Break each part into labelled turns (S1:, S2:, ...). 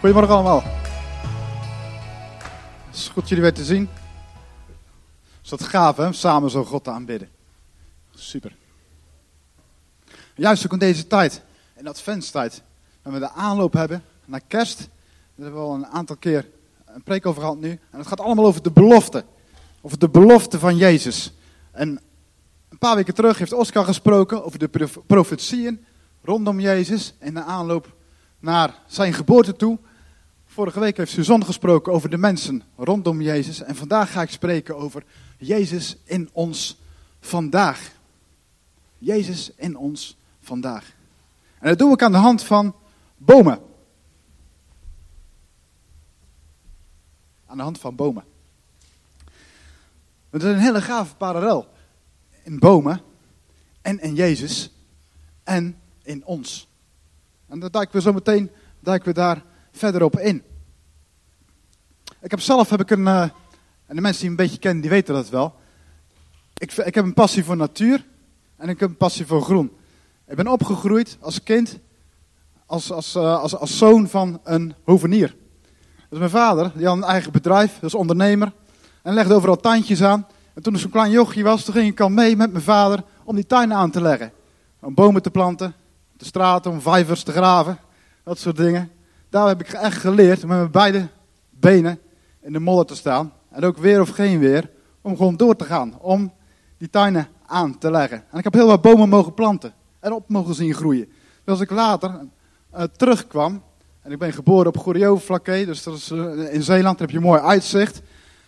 S1: Goedemorgen allemaal. Het is goed jullie weer te zien. Is dat gaaf hè, samen zo God te aanbidden. Super. Juist ook in deze tijd, in adventstijd, waar we de aanloop hebben naar kerst. Daar hebben we al een aantal keer een preek over gehad nu. En het gaat allemaal over de belofte. Over de belofte van Jezus. En een paar weken terug heeft Oscar gesproken over de prof- profetieën rondom Jezus. En de aanloop naar zijn geboorte toe. Vorige week heeft Suzanne gesproken over de mensen rondom Jezus. En vandaag ga ik spreken over Jezus in ons vandaag. Jezus in ons vandaag. En dat doe ik aan de hand van bomen. Aan de hand van bomen. Het is een hele gave parallel. In bomen en in Jezus en in ons. En daar duiken we zo meteen duiken we daar verder op in. Ik heb zelf heb ik een, eh, en de mensen die me een beetje kennen, die weten dat wel. Ik, ik heb een passie voor natuur en ik heb een passie voor groen. Ik ben opgegroeid als kind, als, als, eh, als, als zoon van een hovenier. Dus mijn vader, die had een eigen bedrijf, is ondernemer. En legde overal tuintjes aan. En toen ik zo'n klein jochie was, toen ging ik al mee met mijn vader om die tuinen aan te leggen. Om bomen te planten, de straten, om vijvers te graven, dat soort dingen. Daar heb ik echt geleerd met mijn beide benen in de modder te staan. En ook weer of geen weer, om gewoon door te gaan. Om die tuinen aan te leggen. En ik heb heel wat bomen mogen planten en op mogen zien groeien. Dus als ik later uh, terugkwam, en ik ben geboren op Goeriovenvlakke, dus dat is, uh, in Zeeland, daar heb je mooi uitzicht.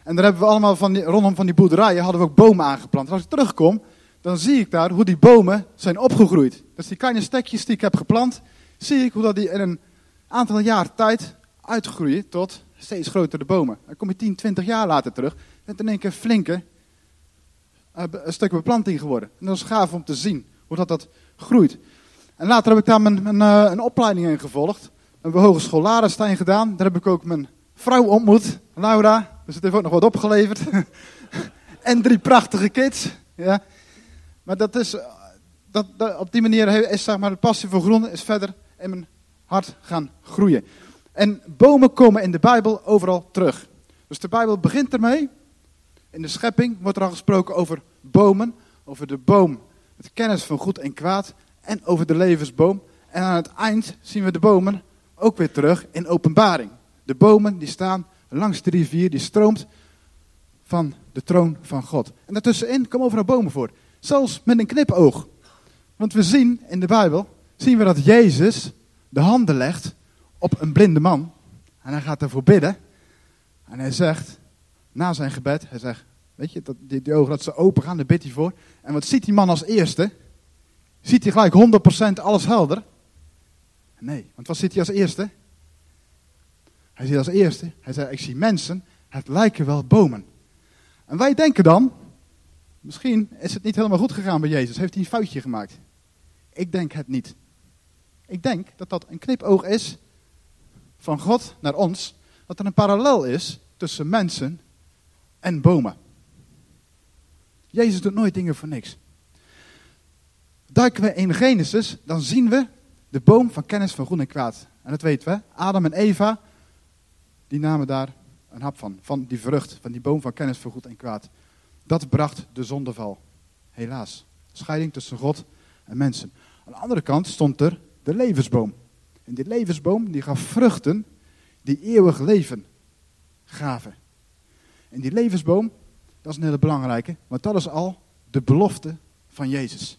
S1: En daar hebben we allemaal van rondom van die boerderijen hadden we ook bomen aangeplant. En als ik terugkom, dan zie ik daar hoe die bomen zijn opgegroeid. Dus die kleine stekjes die ik heb geplant, zie ik hoe dat die in een aantal jaar tijd uitgroeien tot steeds grotere bomen. Dan kom je 10, 20 jaar later terug, met in één keer flinke uh, een stuk beplanting geworden. En dat is gaaf om te zien hoe dat, dat groeit. En later heb ik daar mijn, uh, een opleiding in gevolgd. Een hogeschool Larenstein gedaan. Daar heb ik ook mijn vrouw ontmoet, Laura. Dus het heeft ook nog wat opgeleverd. en drie prachtige kids. Ja. Maar dat is, dat, dat, op die manier is zeg maar, de passie voor groen is verder in mijn hart gaan groeien. En bomen komen in de Bijbel overal terug. Dus de Bijbel begint ermee. In de schepping wordt er al gesproken over bomen. Over de boom met kennis van goed en kwaad. En over de levensboom. En aan het eind zien we de bomen ook weer terug in openbaring. De bomen die staan langs de rivier, die stroomt van de troon van God. En daartussenin komen overal bomen voor. Zelfs met een knipoog. Want we zien in de Bijbel, zien we dat Jezus de handen legt op een blinde man. En hij gaat ervoor bidden. En hij zegt, na zijn gebed, hij zegt, weet je, dat die, die ogen dat ze open gaan, daar bidt hij voor. En wat ziet die man als eerste? Ziet hij gelijk 100% alles helder? Nee, want wat ziet hij als eerste? Hij ziet als eerste, hij zei, ik zie mensen, het lijken wel bomen. En wij denken dan, misschien is het niet helemaal goed gegaan bij Jezus, heeft hij een foutje gemaakt. Ik denk het niet. Ik denk dat dat een knipoog is van God naar ons, dat er een parallel is tussen mensen en bomen. Jezus doet nooit dingen voor niks. Duiken we in Genesis, dan zien we de boom van kennis van goed en kwaad. En dat weten we. Adam en Eva, die namen daar een hap van. Van die vrucht, van die boom van kennis van goed en kwaad. Dat bracht de zondeval. Helaas. Scheiding tussen God en mensen. Aan de andere kant stond er de levensboom. En die levensboom die gaf vruchten die eeuwig leven gaven. En die levensboom, dat is een hele belangrijke, want dat is al de belofte van Jezus.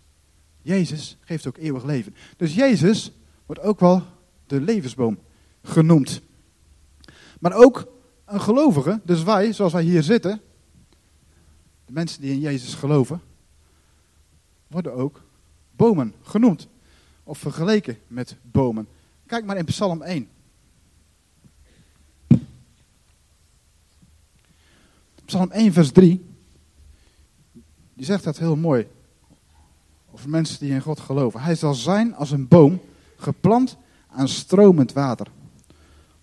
S1: Jezus geeft ook eeuwig leven. Dus Jezus wordt ook wel de levensboom genoemd. Maar ook een gelovige, dus wij, zoals wij hier zitten, de mensen die in Jezus geloven, worden ook bomen genoemd. Of vergeleken met bomen. Kijk maar in Psalm 1. Psalm 1, vers 3. Die zegt dat heel mooi. Over mensen die in God geloven. Hij zal zijn als een boom, geplant aan stromend water.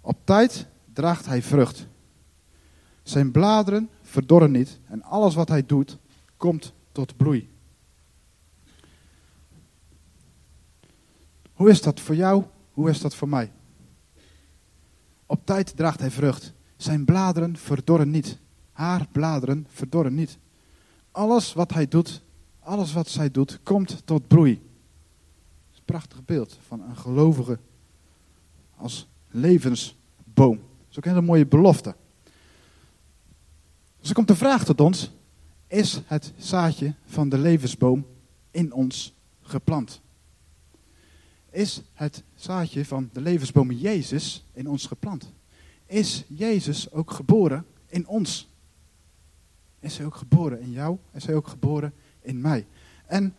S1: Op tijd draagt hij vrucht. Zijn bladeren verdorren niet en alles wat hij doet komt tot bloei. Hoe is dat voor jou? Hoe is dat voor mij? Op tijd draagt hij vrucht. Zijn bladeren verdorren niet. Haar bladeren verdorren niet. Alles wat hij doet, alles wat zij doet, komt tot bloei. Dat is prachtig beeld van een gelovige als levensboom. Dat is ook een hele mooie belofte. Dus er komt de vraag tot ons: is het zaadje van de levensboom in ons geplant? Is het zaadje van de levensboom Jezus in ons geplant? Is Jezus ook geboren in ons? Is hij ook geboren in jou? Is hij ook geboren in mij? En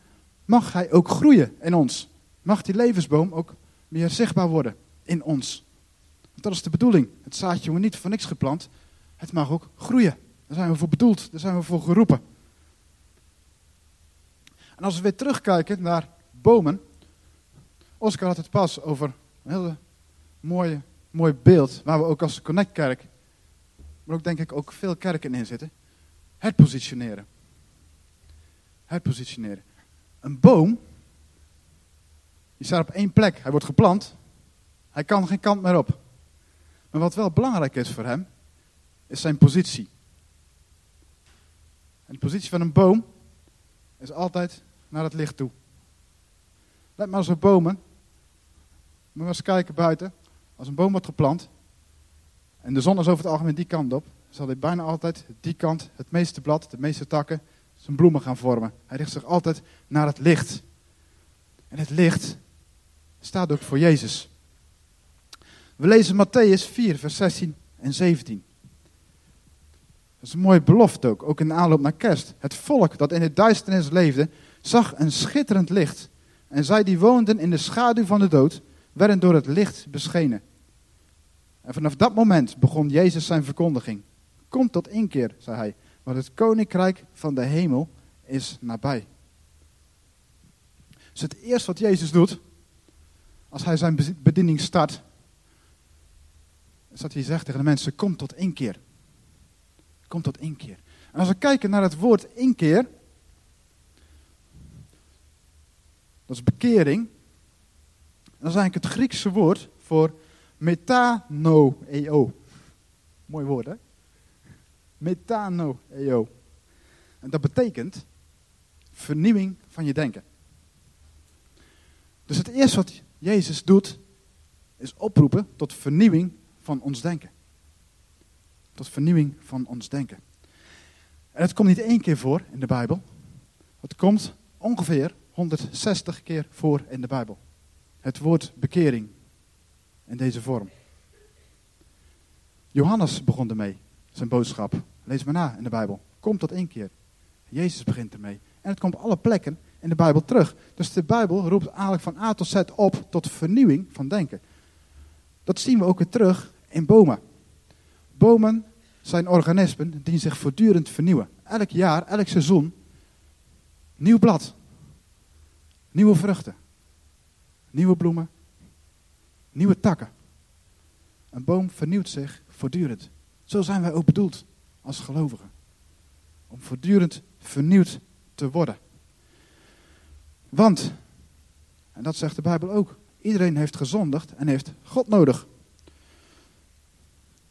S1: mag hij ook groeien in ons? Mag die levensboom ook meer zichtbaar worden in ons? Want dat is de bedoeling. Het zaadje wordt niet voor niks geplant. Het mag ook groeien. Daar zijn we voor bedoeld. Daar zijn we voor geroepen. En als we weer terugkijken naar bomen. Oscar had het pas over een hele mooie, mooi beeld. Waar we ook als Connect Kerk. Maar ook denk ik ook veel kerken in zitten. Het positioneren. Het positioneren. Een boom. Die staat op één plek. Hij wordt geplant. Hij kan geen kant meer op. Maar wat wel belangrijk is voor hem. Is zijn positie. En de positie van een boom is altijd naar het licht toe. Let maar eens op bomen. Maar eens kijken buiten. Als een boom wordt geplant en de zon is over het algemeen die kant op, zal hij bijna altijd die kant, het meeste blad, de meeste takken, zijn bloemen gaan vormen. Hij richt zich altijd naar het licht. En het licht staat ook voor Jezus. We lezen Matthäus 4, vers 16 en 17. Dat is een mooie belofte ook, ook in de aanloop naar kerst. Het volk dat in het duisternis leefde, zag een schitterend licht. En zij die woonden in de schaduw van de dood, werden door het licht beschenen. En vanaf dat moment begon Jezus zijn verkondiging. Kom tot inkeer, zei hij, want het koninkrijk van de hemel is nabij. Dus het eerste wat Jezus doet, als hij zijn bediening start, is dat hij zegt tegen de mensen, kom tot inkeer. Kom tot inkeer. En als we kijken naar het woord inkeer, dat is bekering. Dat is eigenlijk het Griekse woord voor metanoeo. Mooi woord, hè? Metanoeo. En dat betekent vernieuwing van je denken. Dus het eerste wat Jezus doet, is oproepen tot vernieuwing van ons denken. Tot vernieuwing van ons denken. En het komt niet één keer voor in de Bijbel. Het komt ongeveer 160 keer voor in de Bijbel. Het woord bekering in deze vorm. Johannes begon ermee, zijn boodschap. Lees maar na in de Bijbel. Komt tot één keer. Jezus begint ermee. En het komt op alle plekken in de Bijbel terug. Dus de Bijbel roept eigenlijk van A tot Z op tot vernieuwing van denken. Dat zien we ook weer terug in bomen. Bomen zijn organismen die zich voortdurend vernieuwen. Elk jaar, elk seizoen, nieuw blad. Nieuwe vruchten. Nieuwe bloemen. Nieuwe takken. Een boom vernieuwt zich voortdurend. Zo zijn wij ook bedoeld als gelovigen. Om voortdurend vernieuwd te worden. Want, en dat zegt de Bijbel ook, iedereen heeft gezondigd en heeft God nodig.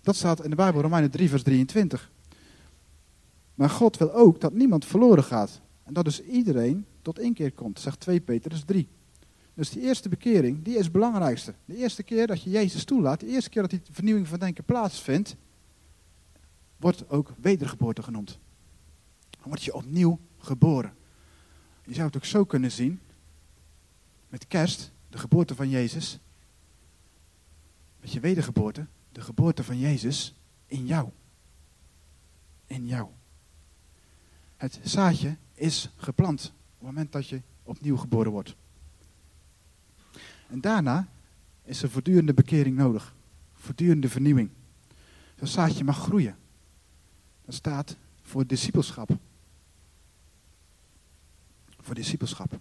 S1: Dat staat in de Bijbel, Romeinen 3, vers 23. Maar God wil ook dat niemand verloren gaat. En dat dus iedereen tot inkeer komt, zegt 2 Petrus 3. Dus die eerste bekering, die is het belangrijkste. De eerste keer dat je Jezus toelaat, de eerste keer dat die vernieuwing van denken plaatsvindt, wordt ook wedergeboorte genoemd. Dan word je opnieuw geboren. Je zou het ook zo kunnen zien, met kerst, de geboorte van Jezus, met je wedergeboorte, de geboorte van Jezus in jou. In jou. Het zaadje is geplant op het moment dat je opnieuw geboren wordt. En daarna is er voortdurende bekering nodig. Voortdurende vernieuwing. Dat zaadje mag groeien. Dat staat voor discipelschap. Voor discipelschap.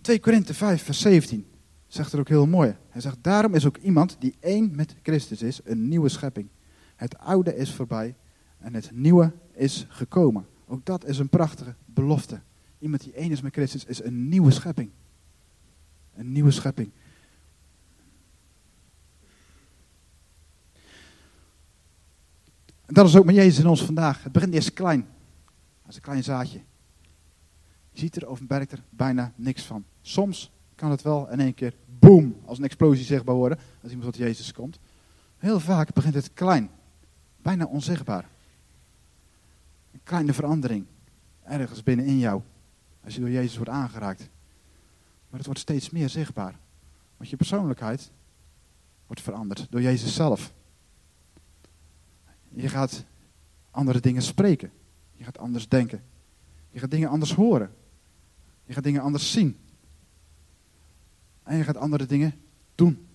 S1: 2 Korinthe 5, vers 17 zegt er ook heel mooi. Hij zegt, daarom is ook iemand die één met Christus is, een nieuwe schepping. Het oude is voorbij en het nieuwe is gekomen. Ook dat is een prachtige belofte. Iemand die één is met Christus is een nieuwe schepping. Een nieuwe schepping. En dat is ook met Jezus in ons vandaag. Het begint eerst klein. Als een klein zaadje. Je ziet er of merkt er bijna niks van. Soms kan het wel in één keer boom, als een explosie zichtbaar worden. Als iemand tot Jezus komt. Heel vaak begint het klein. Bijna onzichtbaar. Een kleine verandering. Ergens binnenin jou. Als je door Jezus wordt aangeraakt. Maar het wordt steeds meer zichtbaar. Want je persoonlijkheid wordt veranderd door Jezus zelf. Je gaat andere dingen spreken. Je gaat anders denken. Je gaat dingen anders horen. Je gaat dingen anders zien. En je gaat andere dingen doen.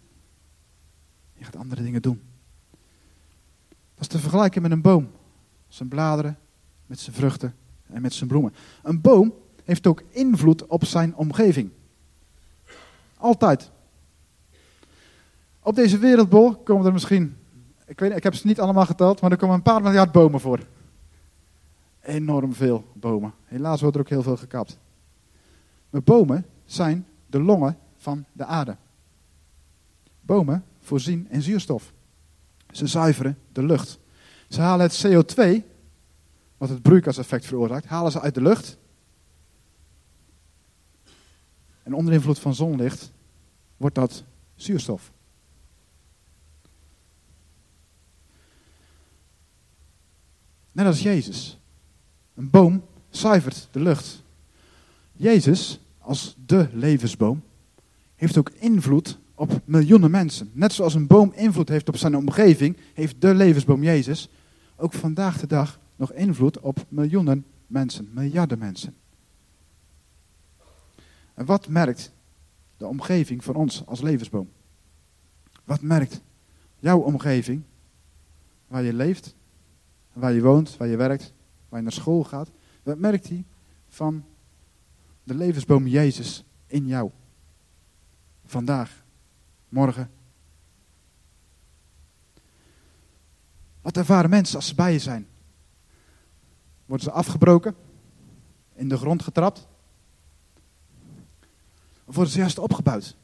S1: Je gaat andere dingen doen. Dat is te vergelijken met een boom. Zijn bladeren, met zijn vruchten en met zijn bloemen. Een boom heeft ook invloed op zijn omgeving. Altijd. Op deze wereldbol komen er misschien, ik, weet, ik heb ze niet allemaal geteld, maar er komen een paar miljard bomen voor. Enorm veel bomen. Helaas wordt er ook heel veel gekapt. Maar bomen zijn de longen van de aarde. Bomen voorzien in zuurstof. Ze zuiveren de lucht. Ze halen het CO2, wat het broeikaseffect veroorzaakt, halen ze uit de lucht. En onder invloed van zonlicht wordt dat zuurstof. Net als Jezus. Een boom zuivert de lucht. Jezus, als de levensboom, heeft ook invloed op miljoenen mensen. Net zoals een boom invloed heeft op zijn omgeving, heeft de levensboom Jezus ook vandaag de dag nog invloed op miljoenen mensen, miljarden mensen. En wat merkt de omgeving van ons als levensboom? Wat merkt jouw omgeving, waar je leeft, waar je woont, waar je werkt, waar je naar school gaat? Wat merkt hij van de levensboom Jezus in jou? Vandaag, morgen. Wat ervaren mensen als ze bij je zijn? Worden ze afgebroken? In de grond getrapt? Of worden ze juist opgebouwd?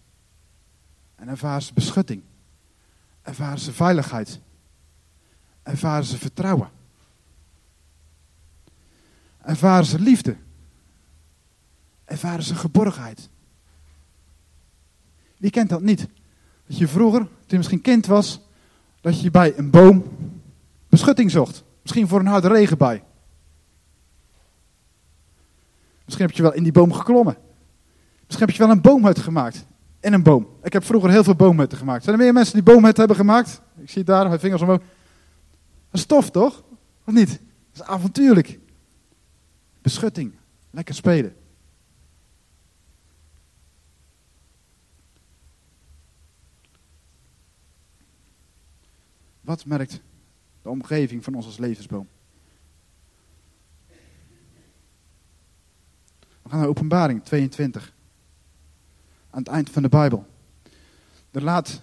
S1: En ervaren ze beschutting? Ervaren ze veiligheid? Ervaren ze vertrouwen? Ervaren ze liefde? Ervaren ze geborgenheid? Wie kent dat niet? Dat je vroeger, toen je misschien kind was, dat je bij een boom beschutting zocht. Misschien voor een harde regenbui. Misschien heb je wel in die boom geklommen. Misschien heb je wel een boomhut gemaakt. In een boom. Ik heb vroeger heel veel boomhutten gemaakt. Zijn er meer mensen die boomhutten hebben gemaakt? Ik zie daar, mijn vingers omhoog. Dat is tof, toch? Of niet? Dat is avontuurlijk. Beschutting. Lekker spelen. Wat merkt de omgeving van ons als levensboom? We gaan naar Openbaring 22. Aan het eind van de Bijbel. Er laat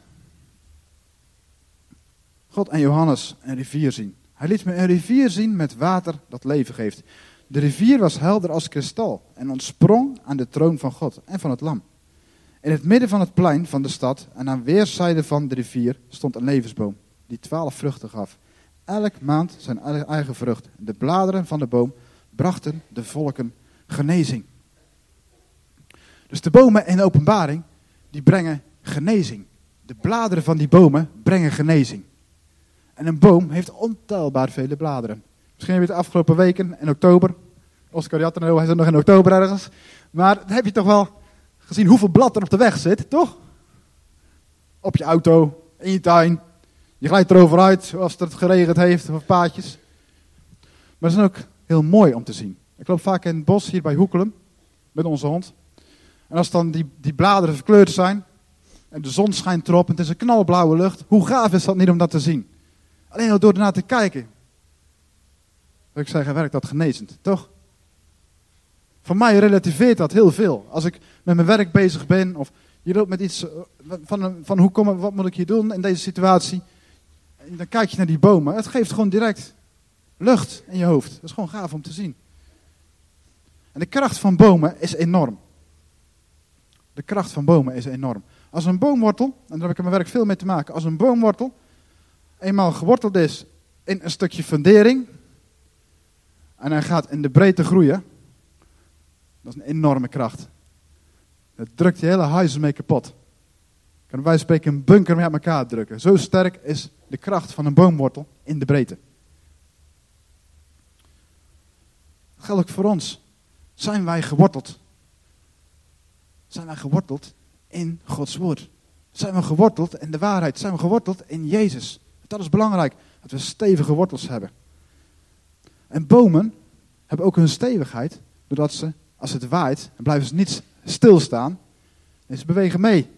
S1: God en Johannes een rivier zien. Hij liet me een rivier zien met water dat leven geeft. De rivier was helder als kristal en ontsprong aan de troon van God en van het lam. In het midden van het plein van de stad en aan weerszijden van de rivier stond een levensboom die twaalf vruchten gaf. Elk maand zijn eigen vrucht. De bladeren van de boom brachten de volken genezing. Dus de bomen in de openbaring, die brengen genezing. De bladeren van die bomen brengen genezing. En een boom heeft ontelbaar vele bladeren. Misschien heb je de afgelopen weken, in oktober, Oscar Jattenau, hij zit nog in oktober ergens. Maar dan heb je toch wel gezien hoeveel blad er op de weg zit, toch? Op je auto, in je tuin. Je glijdt erover uit als het geregend heeft of paadjes. Maar het is ook heel mooi om te zien. Ik loop vaak in het bos hier bij Hoekelum met onze hond. En als dan die, die bladeren verkleurd zijn en de zon schijnt erop en het is een knalblauwe lucht, hoe gaaf is dat niet om dat te zien? Alleen al door ernaar te kijken, wil ik zeggen, werkt dat genezend, toch? Voor mij relativeert dat heel veel. Als ik met mijn werk bezig ben of je loopt met iets eh, van, van hoe kom, wat moet ik hier doen in deze situatie. En dan kijk je naar die bomen. Het geeft gewoon direct lucht in je hoofd. Dat is gewoon gaaf om te zien. En de kracht van bomen is enorm. De kracht van bomen is enorm. Als een boomwortel, en daar heb ik in mijn werk veel mee te maken, als een boomwortel eenmaal geworteld is in een stukje fundering. En hij gaat in de breedte groeien. Dat is een enorme kracht. Dat drukt je hele huis mee kapot. Kan wij spreken een bunker met elkaar drukken. Zo sterk is de kracht van een boomwortel in de breedte. ook voor ons. Zijn wij geworteld? Zijn wij geworteld in Gods woord? Zijn we geworteld in de waarheid? Zijn we geworteld in Jezus? Dat is belangrijk, dat we stevige wortels hebben. En bomen hebben ook hun stevigheid, doordat ze, als het waait, dan blijven ze niet stilstaan. En ze bewegen mee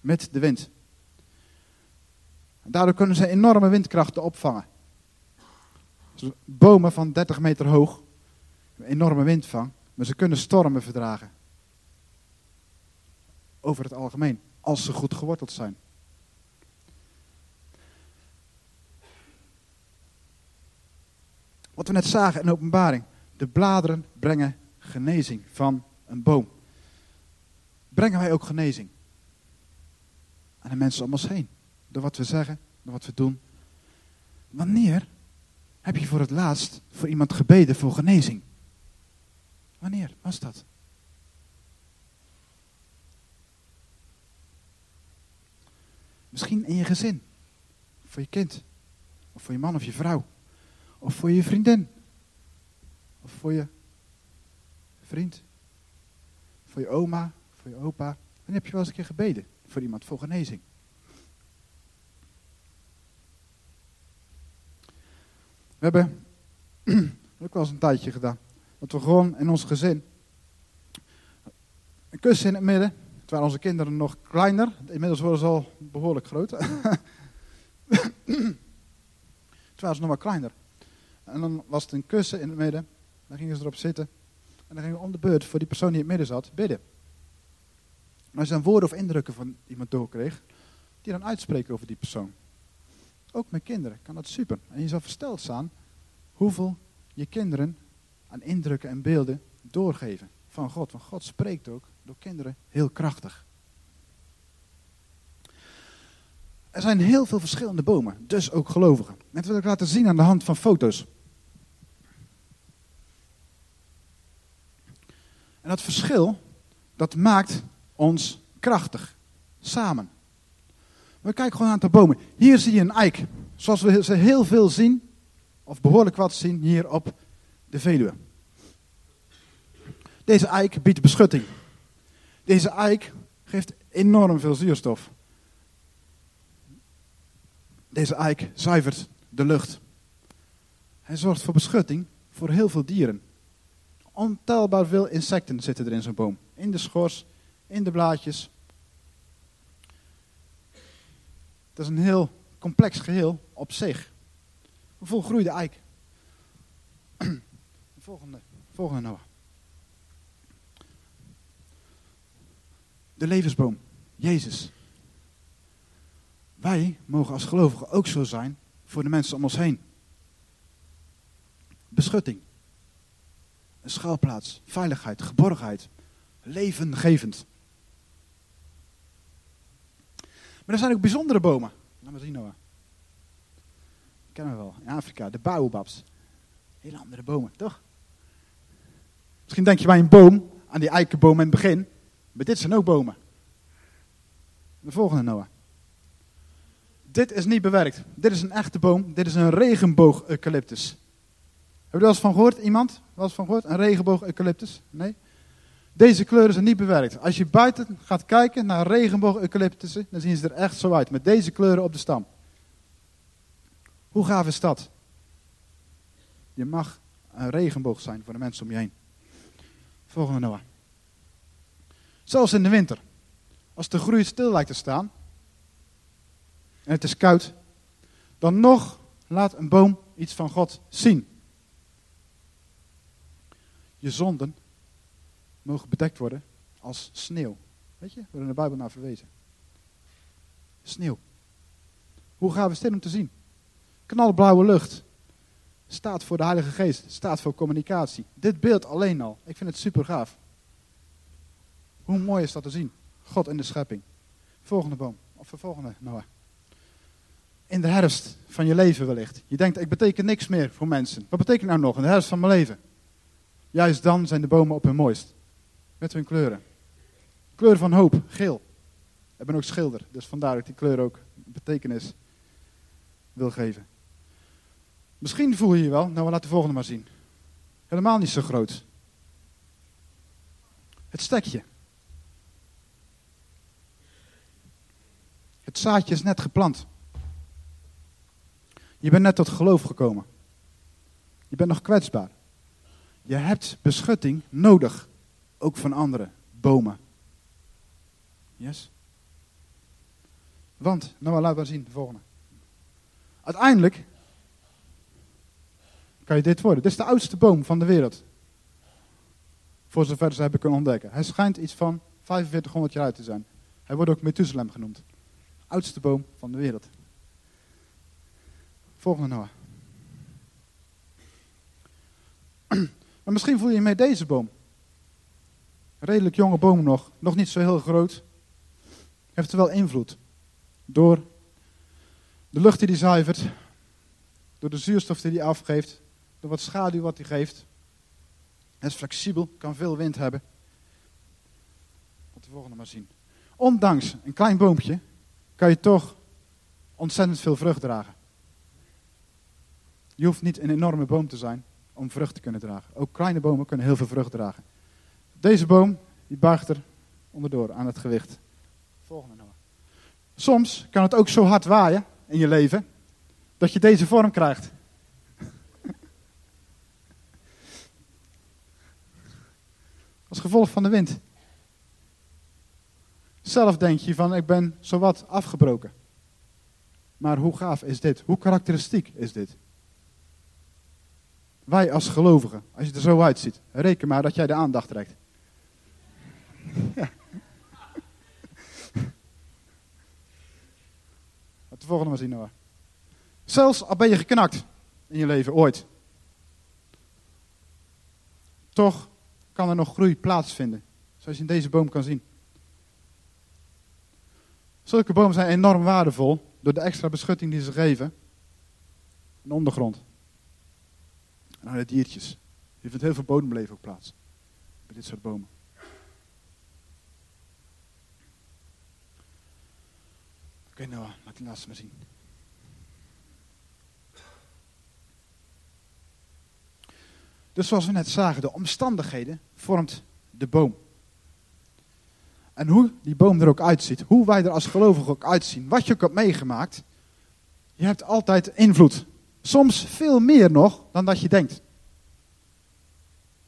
S1: met de wind. En daardoor kunnen ze enorme windkrachten opvangen. Dus bomen van 30 meter hoog, enorme windvang, maar ze kunnen stormen verdragen. Over het algemeen, als ze goed geworteld zijn. Wat we net zagen in openbaring. De bladeren brengen genezing van een boom. Brengen wij ook genezing? Aan de mensen om ons heen. Door wat we zeggen, door wat we doen. Wanneer heb je voor het laatst voor iemand gebeden voor genezing? Wanneer was dat? Misschien in je gezin. Voor je kind. Of voor je man of je vrouw. Of voor je vriendin. Of voor je vriend. Voor je oma. Voor je opa. Dan heb je wel eens een keer gebeden voor iemand voor genezing. We hebben ook wel eens een tijdje gedaan. Dat we gewoon in ons gezin een kussen in het midden. Terwijl onze kinderen nog kleiner. Inmiddels worden ze al behoorlijk groot. terwijl ze nog wat kleiner. En dan was het een kussen in het midden. Dan gingen ze erop zitten. En dan gingen we om de beurt voor die persoon die in het midden zat bidden. En als je dan woorden of indrukken van iemand doorkreeg, die dan uitspreken over die persoon. Ook met kinderen kan dat super. En je zal versteld staan hoeveel je kinderen aan indrukken en beelden doorgeven van God. Want God spreekt ook door kinderen heel krachtig. Er zijn heel veel verschillende bomen, dus ook gelovigen. En dat wil ik laten zien aan de hand van foto's. En dat verschil, dat maakt ons krachtig. Samen. We kijken gewoon aan de bomen. Hier zie je een eik. Zoals we ze heel veel zien, of behoorlijk wat zien hier op de Veluwe. Deze eik biedt beschutting. Deze eik geeft enorm veel zuurstof. Deze eik zuivert de lucht. Hij zorgt voor beschutting voor heel veel dieren. Ontelbaar veel insecten zitten er in zo'n boom. In de schors, in de blaadjes. Het is een heel complex geheel op zich. Een volgroeide eik. Volgende, volgende Noah. De levensboom, Jezus. Wij mogen als gelovigen ook zo zijn voor de mensen om ons heen. Beschutting. Een schuilplaats, veiligheid, geborgenheid. Levengevend. Maar er zijn ook bijzondere bomen. Laat maar zien, Noah. kennen we wel. In Afrika, de baobabs. Hele andere bomen, toch? Misschien denk je bij een boom, aan die eikenboom in het begin. Maar dit zijn ook bomen. De volgende, Noah. Dit is niet bewerkt. Dit is een echte boom. Dit is een regenboog-eucalyptus. Heb je er wel eens van gehoord? Iemand? Wel eens van gehoord? Een regenboog-eucalyptus? Nee? Deze kleuren zijn niet bewerkt. Als je buiten gaat kijken naar regenboog-eucalyptussen, dan zien ze er echt zo uit. Met deze kleuren op de stam. Hoe gaaf is dat? Je mag een regenboog zijn voor de mensen om je heen. Volgende Noah. Zelfs in de winter. Als de groei stil lijkt te staan. En het is koud. Dan nog laat een boom iets van God zien. Je zonden mogen bedekt worden als sneeuw. Weet je, wordt in de Bijbel naar verwezen. Sneeuw. Hoe gaan we dit om te zien? Knalblauwe lucht. Staat voor de Heilige Geest. Staat voor communicatie. Dit beeld alleen al. Ik vind het super gaaf. Hoe mooi is dat te zien? God in de schepping. Volgende boom. Of de volgende, Noah. in de herfst van je leven wellicht. Je denkt, ik beteken niks meer voor mensen. Wat betekent nou nog in de herfst van mijn leven? Juist dan zijn de bomen op hun mooist. Met hun kleuren. Kleur van hoop, geel. Ik ben ook schilder, dus vandaar dat die kleur ook betekenis wil geven. Misschien voel je je wel, nou we laten de volgende maar zien. Helemaal niet zo groot. Het stekje. Het zaadje is net geplant. Je bent net tot geloof gekomen. Je bent nog kwetsbaar. Je hebt beschutting nodig, ook van andere bomen. Yes? Want, nou laten we zien, de volgende. Uiteindelijk kan je dit worden. Dit is de oudste boom van de wereld. Voor zover ze hebben kunnen ontdekken. Hij schijnt iets van 4500 jaar oud te zijn. Hij wordt ook Methuselem genoemd. Oudste boom van de wereld. Volgende Noah. Maar misschien voel je je mee deze boom. redelijk jonge boom nog, nog niet zo heel groot. Heeft er wel invloed. Door de lucht die hij zuivert, door de zuurstof die hij afgeeft, door wat schaduw wat hij geeft. Het is flexibel, kan veel wind hebben. Wat de volgende maar zien. Ondanks een klein boompje kan je toch ontzettend veel vrucht dragen. Je hoeft niet een enorme boom te zijn om vrucht te kunnen dragen. Ook kleine bomen kunnen heel veel vrucht dragen. Deze boom, die buigt er onderdoor aan het gewicht. Volgende nou. Soms kan het ook zo hard waaien in je leven, dat je deze vorm krijgt. Als gevolg van de wind. Zelf denk je van, ik ben zowat afgebroken. Maar hoe gaaf is dit? Hoe karakteristiek is dit? Wij als gelovigen, als je er zo uitziet, reken maar dat jij de aandacht trekt. Ja. De volgende maar zien hoor. Zelfs al ben je geknakt in je leven, ooit. Toch kan er nog groei plaatsvinden. Zoals je in deze boom kan zien. Zulke bomen zijn enorm waardevol door de extra beschutting die ze geven. de ondergrond. En aan de diertjes. Je vindt heel veel bodemleven ook plaats. Bij dit soort bomen. Oké, nou, laat die laatste maar zien. Dus zoals we net zagen, de omstandigheden vormt de boom. En hoe die boom er ook uitziet, hoe wij er als gelovigen ook uitzien, wat je ook hebt meegemaakt, je hebt altijd invloed. Soms veel meer nog dan dat je denkt.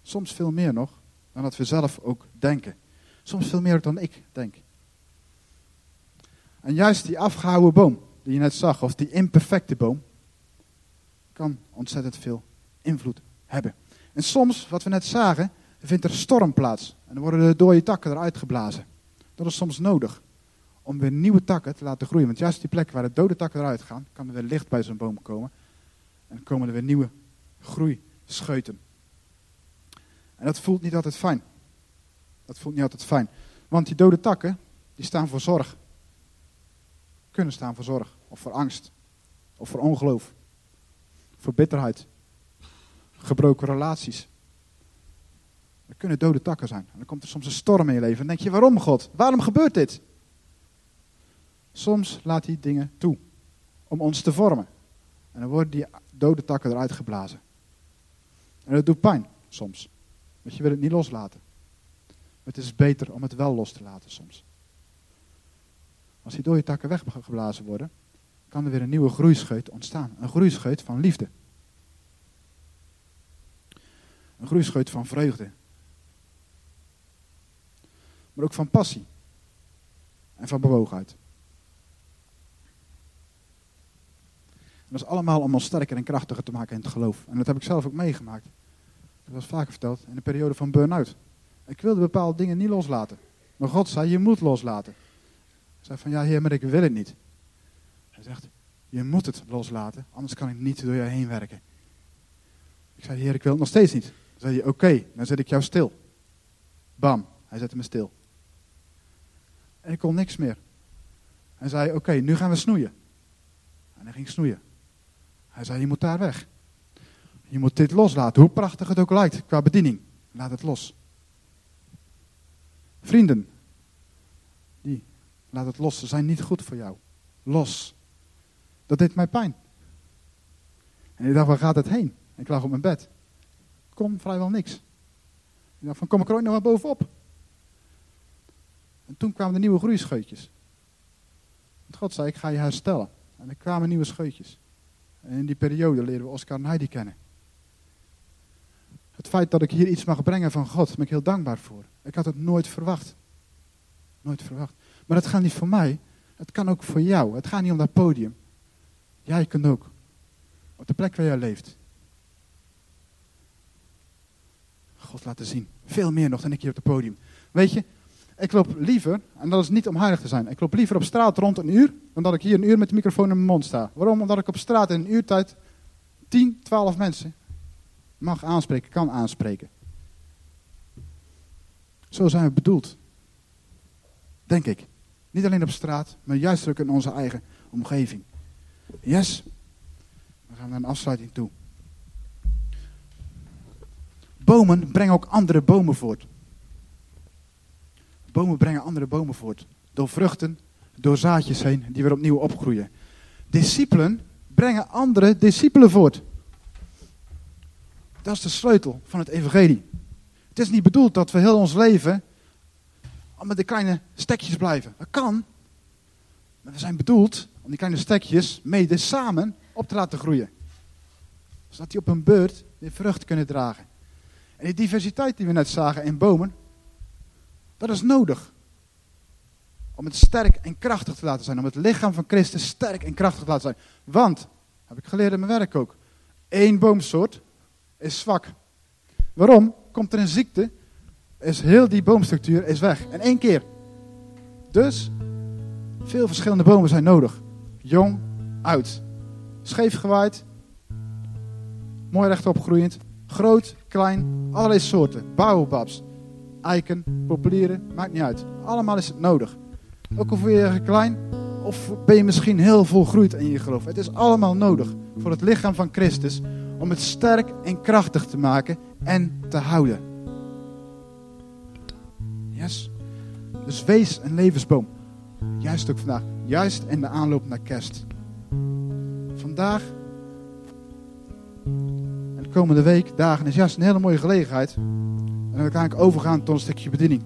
S1: Soms veel meer nog dan dat we zelf ook denken. Soms veel meer dan ik denk. En juist die afgehouden boom, die je net zag, of die imperfecte boom, kan ontzettend veel invloed hebben. En soms, wat we net zagen, vindt er storm plaats. En dan worden de dode takken eruit geblazen. Dat is soms nodig om weer nieuwe takken te laten groeien. Want juist die plek waar de dode takken eruit gaan, kan er weer licht bij zo'n boom komen. En dan komen er weer nieuwe groeischeuten. En dat voelt niet altijd fijn. Dat voelt niet altijd fijn. Want die dode takken, die staan voor zorg. Kunnen staan voor zorg. Of voor angst. Of voor ongeloof. Voor bitterheid gebroken relaties. Er kunnen dode takken zijn. En dan komt er soms een storm in je leven. En dan denk je, waarom God? Waarom gebeurt dit? Soms laat hij dingen toe om ons te vormen. En dan worden die dode takken eruit geblazen. En dat doet pijn soms. Want je wil het niet loslaten. Maar het is beter om het wel los te laten soms. Als die dode takken weggeblazen worden, kan er weer een nieuwe groeischeut ontstaan. Een groeischeut van liefde. Een groeischeut van vreugde. Maar ook van passie. En van bewogenheid. En dat is allemaal om ons sterker en krachtiger te maken in het geloof. En dat heb ik zelf ook meegemaakt. Dat was vaker verteld in de periode van burn-out. Ik wilde bepaalde dingen niet loslaten. Maar God zei, je moet loslaten. Ik zei van, ja heer, maar ik wil het niet. Hij zegt, je moet het loslaten, anders kan ik niet door jou heen werken. Ik zei, heer, ik wil het nog steeds niet zei hij, oké, dan zet ik jou stil. Bam, hij zette me stil. En ik kon niks meer. Hij zei, oké, nu gaan we snoeien. En hij ging snoeien. Hij zei, je moet daar weg. Je moet dit loslaten, hoe prachtig het ook lijkt qua bediening. Laat het los. Vrienden, die, laat het los, ze zijn niet goed voor jou. Los. Dat deed mij pijn. En ik dacht, waar gaat het heen? Ik lag op mijn bed. Kon vrijwel niks. Ik dacht van, kom ik er ooit nog wel bovenop? En toen kwamen de nieuwe groeischeutjes. God zei, ik ga je herstellen. En er kwamen nieuwe scheutjes. En in die periode leren we Oscar en kennen. Het feit dat ik hier iets mag brengen van God, ben ik heel dankbaar voor. Ik had het nooit verwacht. Nooit verwacht. Maar het gaat niet voor mij. Het kan ook voor jou. Het gaat niet om dat podium. Jij kunt ook. Op de plek waar jij leeft. God laten zien. Veel meer nog dan ik hier op het podium. Weet je, ik loop liever, en dat is niet om heilig te zijn, ik loop liever op straat rond een uur, dan dat ik hier een uur met de microfoon in mijn mond sta. Waarom? Omdat ik op straat in een uurtijd 10, 12 mensen mag aanspreken, kan aanspreken. Zo zijn we bedoeld. Denk ik. Niet alleen op straat, maar juist ook in onze eigen omgeving. Yes? We gaan naar een afsluiting toe. Bomen brengen ook andere bomen voort. Bomen brengen andere bomen voort. Door vruchten, door zaadjes heen, die weer opnieuw opgroeien. Discipelen brengen andere discipelen voort. Dat is de sleutel van het evangelie. Het is niet bedoeld dat we heel ons leven met de kleine stekjes blijven. Dat kan. Maar we zijn bedoeld om die kleine stekjes mede samen op te laten groeien. Zodat die op een beurt weer vrucht kunnen dragen. En die diversiteit die we net zagen in bomen, dat is nodig. Om het sterk en krachtig te laten zijn. Om het lichaam van Christus sterk en krachtig te laten zijn. Want, heb ik geleerd in mijn werk ook, één boomsoort is zwak. Waarom? Komt er een ziekte, is heel die boomstructuur is weg. In één keer. Dus, veel verschillende bomen zijn nodig. Jong, oud. Scheef gewaaid. Mooi rechtop groeiend. Groot, klein, allerlei soorten. Baobabs, eiken, populieren, maakt niet uit. Allemaal is het nodig. Ook al je je klein, of ben je misschien heel volgroeid in je geloof. Het is allemaal nodig voor het lichaam van Christus om het sterk en krachtig te maken en te houden. Yes? Dus wees een levensboom. Juist ook vandaag. Juist in de aanloop naar kerst. Vandaag en de komende week, dagen, is juist een hele mooie gelegenheid. En dan kan ik overgaan tot een stukje bediening.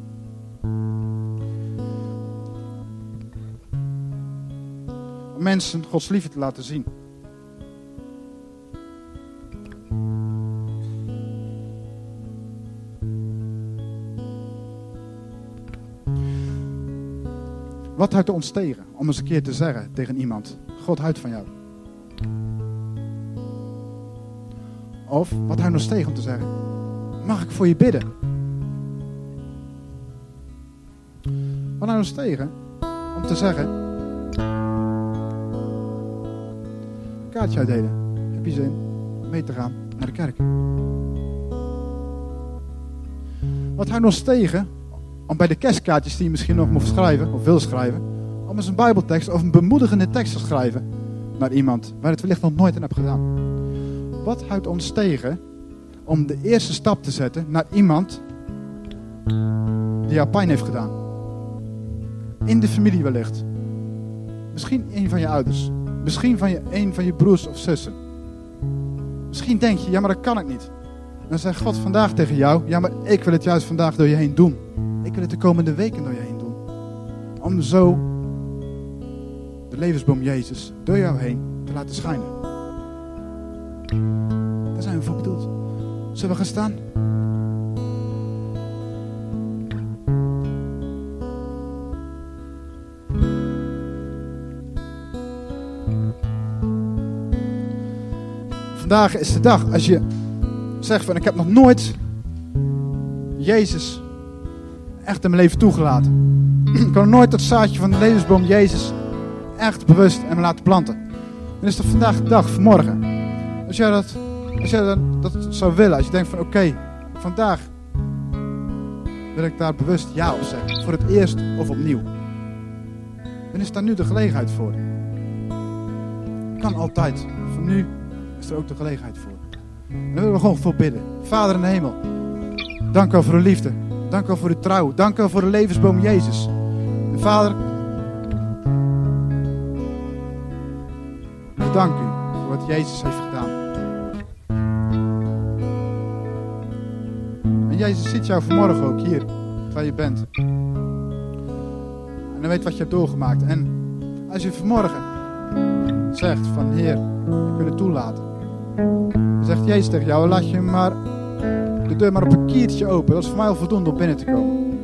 S1: Om mensen Gods liefde te laten zien. Wat houdt ons tegen om eens een keer te zeggen tegen iemand: God houdt van jou? Of wat houdt ons tegen om te zeggen: Mag ik voor je bidden? Wat houdt ons tegen om te zeggen: Kaartje uitdelen. Heb je zin mee te gaan naar de kerk? Wat houdt ons tegen om bij de kerstkaartjes die je misschien nog moet schrijven, of wil schrijven, om eens een bijbeltekst of een bemoedigende tekst te schrijven naar iemand waar het wellicht nog nooit in hebt gedaan. Wat houdt ons tegen om de eerste stap te zetten naar iemand die jou pijn heeft gedaan? In de familie wellicht. Misschien een van je ouders. Misschien van je, een van je broers of zussen. Misschien denk je, ja maar dat kan ik niet. Dan zegt God vandaag tegen jou, ja maar ik wil het juist vandaag door je heen doen. Ik wil het de komende weken door je heen doen. Om zo de levensboom Jezus door jou heen te laten schijnen. Daar zijn we voor bedoeld. Zullen we gaan staan? Vandaag is de dag als je zegt van ik heb nog nooit Jezus echt in mijn leven toegelaten. ik kan nooit dat zaadje van de levensboom Jezus echt bewust en me laten planten. Dan is dat vandaag de dag, vanmorgen. Als jij dat, als jij dat, dat zou willen, als je denkt van oké, vandaag wil ik daar bewust ja op zeggen. Voor het eerst of opnieuw. Dan is daar nu de gelegenheid voor. Kan altijd. Voor nu is er ook de gelegenheid voor. En daar willen we gewoon voor bidden. Vader in de hemel, dank u voor uw liefde. Dank u voor uw trouw. Dank u voor de levensboom Jezus. En Vader, we danken u voor wat Jezus heeft gedaan. En Jezus ziet jou vanmorgen ook hier, waar je bent. En hij weet wat je hebt doorgemaakt. En als je vanmorgen zegt van Heer, wil het toelaten. Zegt Jezus tegen jou, laat je maar de deur maar op een kiertje open. Dat is voor mij al voldoende om binnen te komen.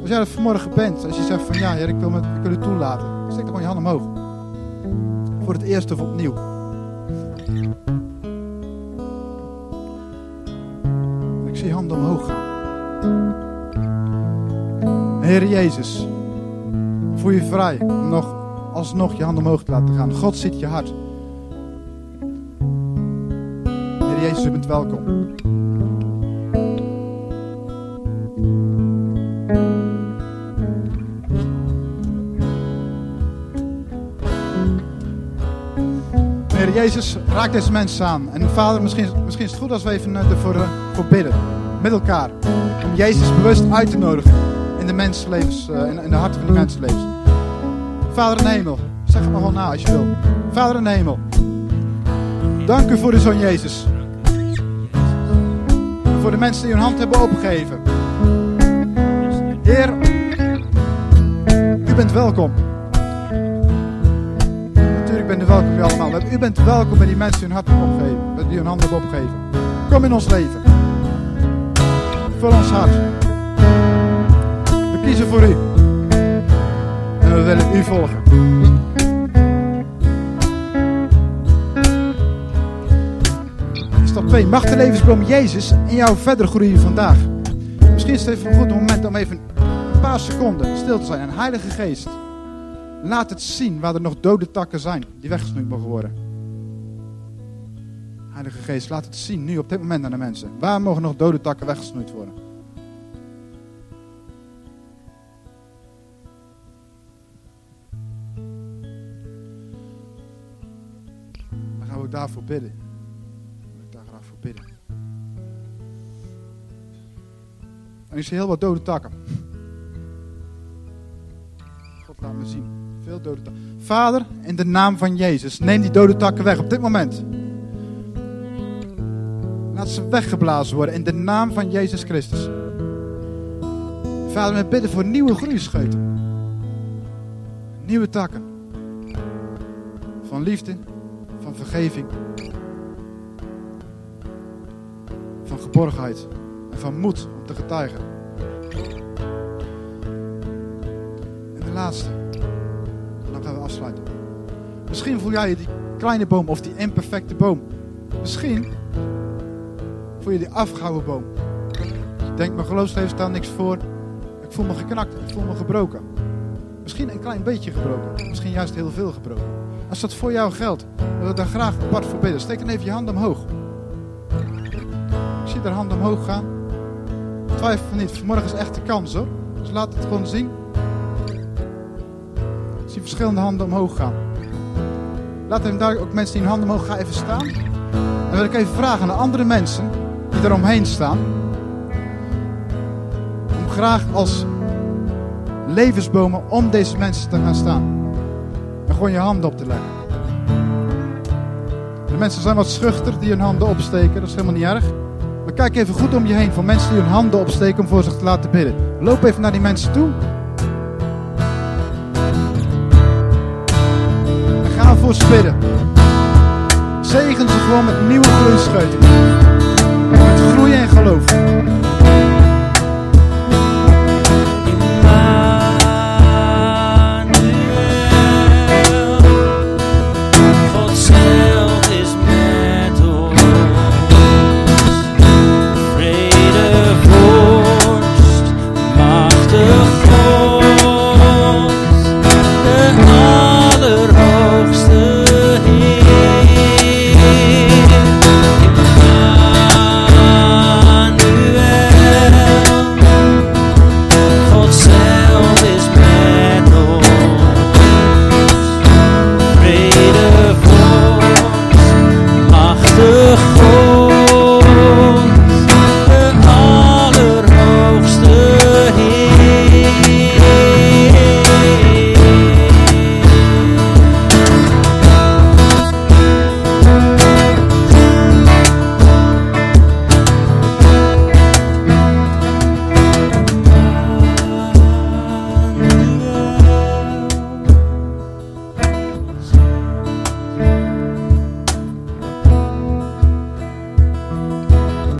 S1: Als jij er vanmorgen bent, als je zegt van ja, Heer, ik wil, me, ik toelaten. Steek dan je hand omhoog. Voor het eerst of opnieuw. Ik zie je handen omhoog gaan. Heer Jezus, voel je vrij om nog alsnog je handen omhoog te laten gaan. God ziet je hart. Jezus, u bent welkom. Heer Jezus, raak deze mensen aan. En vader, misschien, misschien is het goed als we even eh, ervoor voor bidden. Met elkaar. Om Jezus bewust uit te nodigen in de mensenlevens, uh, in, de harten van die mensenlevens. Vader in de hemel, zeg het maar gewoon na als je wil. Vader in de hemel, dank u voor de Zoon Jezus. Voor de mensen die hun hand hebben opgegeven. Heer, u bent welkom. Natuurlijk bent u welkom bij allemaal. U bent welkom bij die mensen die hun hart hebben opgegeven. Die hun hand hebben opgegeven. Kom in ons leven. Vul ons hart. We kiezen voor u. En we willen u volgen. 2. Mag de levensboom Jezus in jou verder groeien vandaag? Misschien is het even een goed moment om even een paar seconden stil te zijn. En Heilige Geest, laat het zien waar er nog dode takken zijn die weggesnoeid mogen worden. Heilige Geest, laat het zien nu op dit moment aan de mensen. Waar mogen nog dode takken weggesnoeid worden? Dan gaan we ook daarvoor bidden. En ik zie heel wat dode takken. God laat me zien. Veel dode takken. Vader, in de naam van Jezus, neem die dode takken weg op dit moment. Laat ze weggeblazen worden in de naam van Jezus Christus. Vader, we bidden voor nieuwe groeischeuten. Nieuwe takken. Van liefde, van vergeving. Van geborgenheid en van moed te. En de laatste. En dan gaan we afsluiten. Misschien voel jij die kleine boom of die imperfecte boom. Misschien voel je die afgehouden boom. Je denkt, mijn geloofsleven staat niks voor. Ik voel me geknakt, ik voel me gebroken. Misschien een klein beetje gebroken. Misschien juist heel veel gebroken. Als dat voor jou geldt, wil ik daar graag apart voor bidden. Steek dan even je hand omhoog. Ik zie daar hand omhoog gaan. Twijfel van niet. Vanmorgen is echt de kans hoor. Dus laat het gewoon zien. Ik zie verschillende handen omhoog gaan. Laat hem daar ook mensen die hun handen omhoog gaan even staan. Dan wil ik even vragen aan de andere mensen die eromheen staan. Om graag als levensbomen om deze mensen te gaan staan. En gewoon je handen op te leggen. De mensen zijn wat schuchter die hun handen opsteken. Dat is helemaal niet erg. Kijk even goed om je heen van mensen die hun handen opsteken om voor zich te laten bidden. Loop even naar die mensen toe. En ga voor ze bidden. Zegen ze gewoon met nieuwe groeischeuten. Met groei en geloof.